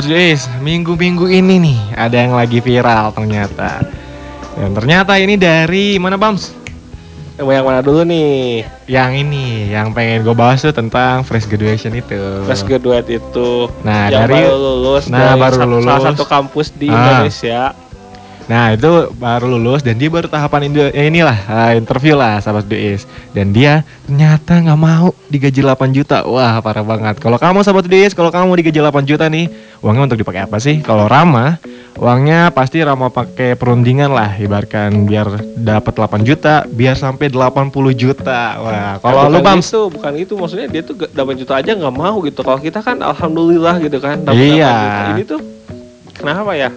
Guys, minggu-minggu ini nih ada yang lagi viral ternyata. Dan ternyata ini dari mana Bams? Mau yang mana dulu nih? Yang ini, yang pengen gue bahas tuh tentang fresh graduation itu. Fresh graduate itu. Nah, yang dari baru lulus nah, dari baru lulus. salah satu kampus di Ah. Indonesia. Nah itu baru lulus dan dia baru tahapan indo- ya inilah ah, interview lah sahabat DIS dan dia ternyata nggak mau digaji 8 juta wah parah banget kalau kamu sahabat DIS kalau kamu digaji 8 juta nih uangnya untuk dipakai apa sih kalau Rama uangnya pasti Rama pakai perundingan lah ibaratkan biar dapat 8 juta biar sampai 80 juta wah kalau Nah, lu itu, bukan itu maksudnya dia tuh gak- 8 juta aja nggak mau gitu. Kalau kita kan alhamdulillah gitu kan dapat Iya. 8 juta. Ini tuh kenapa ya?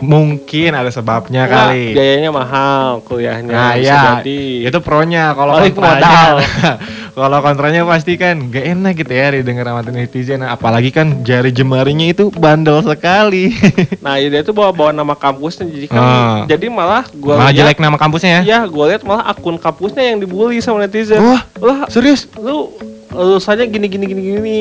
Mungkin ada sebabnya Nggak, kali biayanya mahal kuliahnya. Nah ya jadi. itu pronya kalau kontranya modal. kalau kontranya pasti kan gak enak gitu ya didengar sama netizen apalagi kan jari jemarinya itu bandel sekali Nah, ya dia tuh bawa bawa nama kampusnya jadi kan Ah. jadi malah gua malah lihat jelek nama kampusnya ya ya gue lihat malah akun kampusnya yang dibully sama netizen. wah Lah, serius lu lulusannya gini gini gini gini.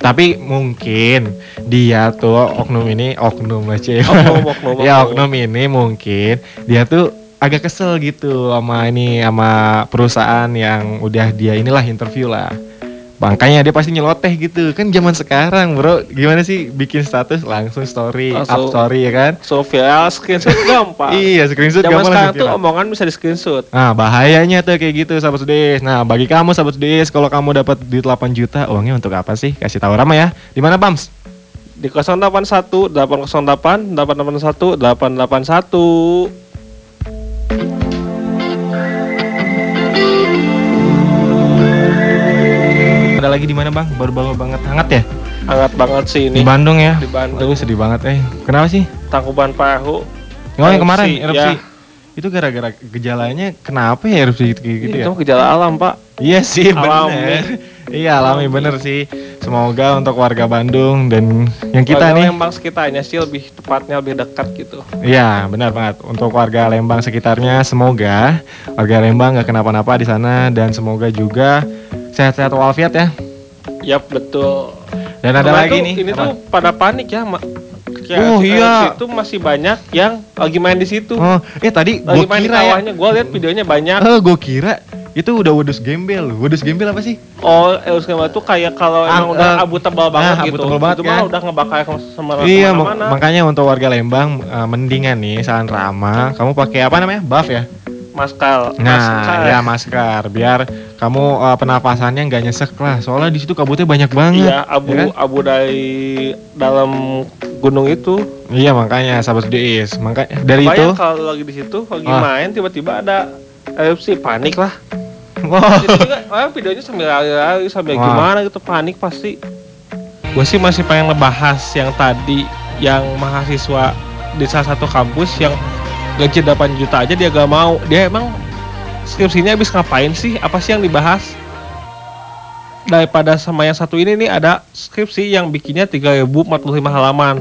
Tapi mungkin dia tuh oknum ini oknum aja ya Oknum, oknum, ya oknum. oknum ini mungkin dia tuh agak kesel gitu sama ini sama perusahaan yang udah dia inilah interview lah makanya dia pasti nyeloteh gitu kan zaman sekarang bro gimana sih bikin status langsung story up Langsung. story ya kan So viral screenshot gampang. iya screenshot Zaman gampang sekarang langsung tuh omongan bisa di screenshot. Nah bahayanya tuh kayak gitu sahabat Sudis Nah bagi kamu sahabat Sudis Kalau kamu dapat duit 8 juta Uangnya untuk apa sih? Kasih tahu Rama ya di mana Bams? Di 081 808 881 881. Ada lagi di mana Bang? Baru-baru banget hangat ya? Hangat banget sih Di ini. Bandung ya? Di Bandung. Aduh sedih banget eh Kenapa sih? Tangkuban Perahu. Oh yang kemarin erupsi ya. Itu gara-gara gejalanya Kenapa ya erupsi gitu, gitu ya? Itu gejala alam, Pak. Iya sih bener Iya alami bener sih Semoga untuk warga Bandung Dan yang kita Warga nih Lembang sekitarnya sih lebih tepatnya lebih dekat gitu. Iya benar banget untuk warga Lembang sekitarnya semoga warga Lembang nggak kenapa-napa di sana dan semoga juga sehat-sehat walafiat ya. Yap, betul. Dan ada Kemarin lagi tuh, nih. Ini apa? tuh pada panik ya, Ma. Kayak Oh, iya. Itu masih banyak yang lagi main di situ. Oh, eh tadi lagi gue main di kira ya. Gua lihat videonya banyak. Eh, gue kira itu udah wedus gembel. Wedus gembel apa sih? Oh, Eus Gembel tuh kayak kalau Ah, emang udah eh, abu tebal banget abu gitu. tebal banget itu kan. udah ngebakar semana iya, mak- makanya untuk warga Lembang eh, mendingan nih saran Rama, kamu pakai apa namanya? Buff ya. Maskal. Nah, Maskal. ya masker biar kamu eh, penapasannya nggak nyesek lah. Soalnya di situ kabutnya banyak banget. Iya, abu ya kan? abu dari dalam gunung itu. Iya makanya sahabat DIS. Makanya dari itu kalau lagi di situ lagi Ah. main tiba-tiba ada erupsi panik lah. Wah. Jadi oh, videonya sambil lari-lari sambil Wah. gimana gitu panik pasti. Gue sih masih pengen ngebahas yang tadi yang mahasiswa di salah satu kampus yang gaji 8 juta aja dia gak mau. Dia emang skripsinya habis ngapain sih? Apa sih yang dibahas? Daripada sama yang satu ini nih ada skripsi yang bikinnya 3045 halaman.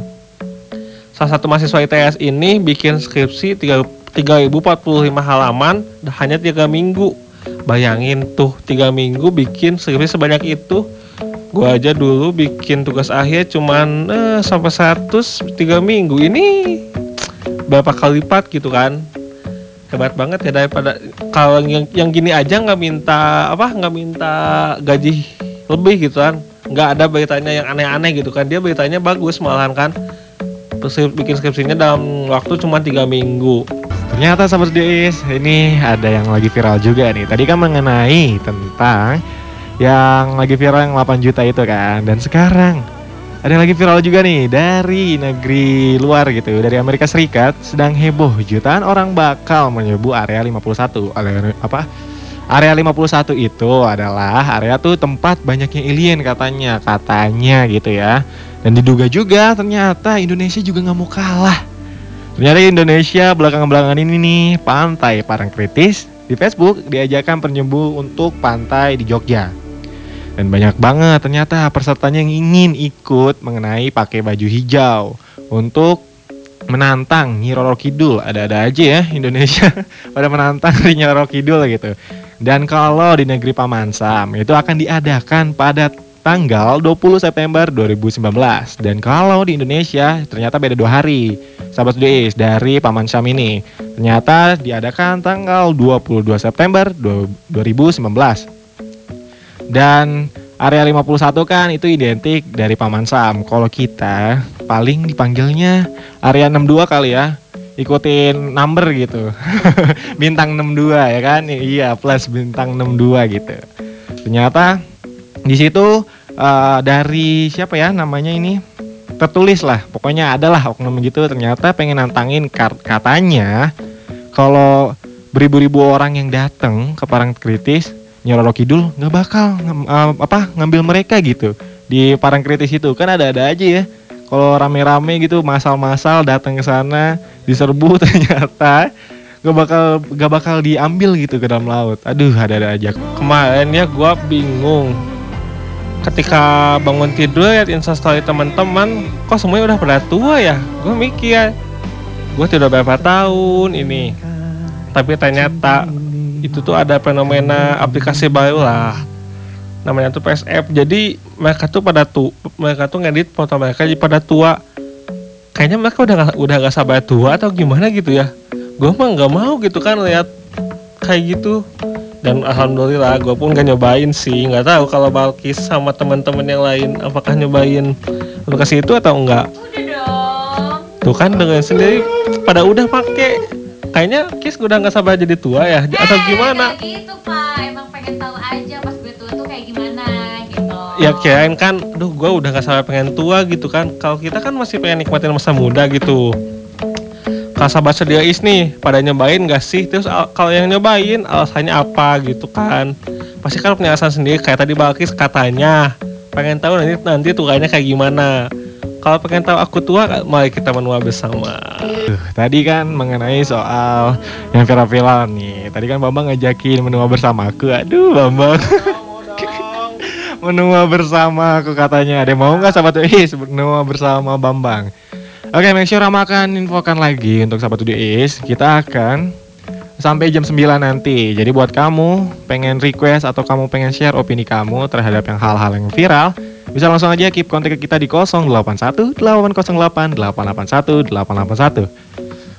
Salah satu mahasiswa ITS ini bikin skripsi 3 3045 halaman hanya 3 minggu. Bayangin tuh 3 minggu bikin skripsi sebanyak itu. Gua aja dulu bikin tugas akhir cuman eh, sampai 100 3 minggu. Ini berapa kali lipat gitu kan. Hebat banget ya daripada kalau yang, yang gini aja nggak minta apa nggak minta gaji lebih gitu kan. Nggak ada beritanya yang aneh-aneh gitu kan. Dia beritanya bagus malahan kan. Skrip- bikin skripsinya dalam waktu cuma tiga minggu. Ternyata sahabat DIS ini ada yang lagi viral juga nih. Tadi kan mengenai tentang yang lagi viral yang 8 juta itu kan. Dan sekarang ada yang lagi viral juga nih dari negeri luar gitu, dari Amerika Serikat sedang heboh jutaan orang bakal menyerbu area 51. Area apa? Area 51 itu adalah area tuh tempat banyaknya alien katanya, katanya gitu ya. Dan diduga juga ternyata Indonesia juga nggak mau kalah. Ternyata Indonesia belakangan-belakangan ini nih pantai Parangkritis di Facebook diajakan penyembuh untuk pantai di Jogja. Dan banyak banget ternyata pesertanya yang ingin ikut mengenai pakai baju hijau. Untuk menantang Nyi Roro Kidul. Ada-ada aja ya Indonesia. Pada menantang Nyi Roro Kidul gitu. Dan kalau di negeri Pamansam itu akan diadakan pada tanggal 20 September 2019 dan kalau di Indonesia ternyata beda dua hari. Sahabat Sudis dari Paman Syam ini. Ternyata diadakan tanggal 22 September 2019 dan area 51 kan itu identik dari Paman Sam. Kalau kita paling dipanggilnya area 62 kali ya. Ikutin number gitu. Bintang 62 ya kan? Iya plus bintang 62 gitu. Ternyata di situ uh, dari siapa ya namanya ini? Tertulis lah. Pokoknya adalah oknum gitu. Ternyata pengen nantangin katanya kalau beribu-ribu orang yang datang ke Parang Kritis Nyoro Kidul nggak bakal uh, apa ngambil mereka gitu. Di Parang Kritis itu kan ada-ada aja ya. Kalau rame-rame gitu masal-masal datang ke sana diserbu ternyata gak bakal gak bakal diambil gitu ke dalam laut. Aduh ada-ada aja. Kemarin ya gua bingung. Ketika bangun tidur lihat instastory teman-teman kok semuanya udah pada tua ya? Gue mikir gue sudah berapa tahun ini? Tapi ternyata itu tuh ada fenomena aplikasi baru lah. Namanya tuh PSF jadi mereka tuh pada tuh mereka tuh ngedit foto mereka jadi pada tua. Kayaknya mereka udah gak, udah gak sabar tua atau gimana gitu ya. Gue mah nggak mau gitu kan lihat kayak gitu. Dan alhamdulillah gue pun gak nyobain sih. Nggak tahu kalau Balkis sama teman-teman yang lain apakah nyobain aplikasi itu atau enggak udah dong. Tuh kan dengan sendiri pada udah pakai kayaknya Kis udah nggak sabar jadi tua ya atau Eh, gimana? kayak gitu pak. Emang pengen tahu aja pas gue tua tuh kayak gimana gitu. Ya kirain kan duh gue udah gak sabar pengen tua gitu kan. Kalau kita kan masih pengen nikmatin masa muda gitu. Kalau sahabat sedia is nih pada nyobain gak sih? Terus al- kalau yang nyobain alasannya apa? Gitu kan. Pasti kan punya alasan sendiri. Kayak tadi Balkis katanya pengen tahu nanti nanti tuanya kayak gimana kalau pengen tahu aku tua mari kita menua bersama. Tuh, tadi kan mengenai soal yang viral-viral nih. Tadi kan Bambang ngajakin menua bersama aku. Aduh Bambang. Menua bersama aku katanya. Ada mau nggak sahabat Is menua bersama Bambang. Oke, make sure Rama akan infokan lagi untuk sahabat UDIS. Kita akan sampai jam 9 nanti. Jadi buat kamu pengen request atau kamu pengen share opini kamu terhadap yang hal-hal yang viral, bisa langsung aja keep kontak kita di 081 808 881 881.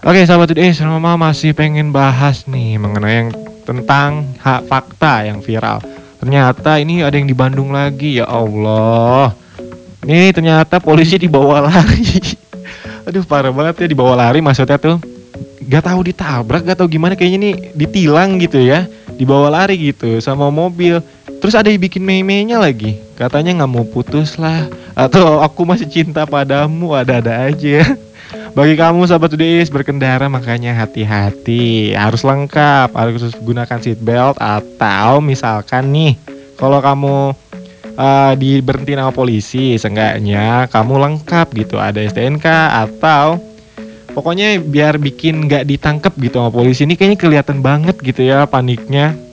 Oke, sahabat UDIS, Rama masih pengen bahas nih mengenai yang tentang hak fakta yang viral. Ternyata ini ada yang di Bandung lagi, ya Allah. Ini ternyata polisi dibawa lari. Aduh parah banget ya dibawa lari maksudnya tuh Gak tahu ditabrak gak tahu gimana kayaknya nih ditilang gitu ya Dibawa lari gitu sama mobil Terus ada yang bikin meme-nya lagi. Katanya nggak mau putus lah. Atau aku masih cinta padamu. Ada-ada aja. Bagi kamu sahabat UDIS berkendara makanya hati-hati. Harus lengkap. Harus gunakan seat belt Atau misalkan nih Kalau kamu uh, diberhenti sama polisi seenggaknya kamu lengkap gitu. Ada STNK atau pokoknya biar bikin nggak ditangkap gitu sama polisi. Ini kayaknya kelihatan banget gitu ya paniknya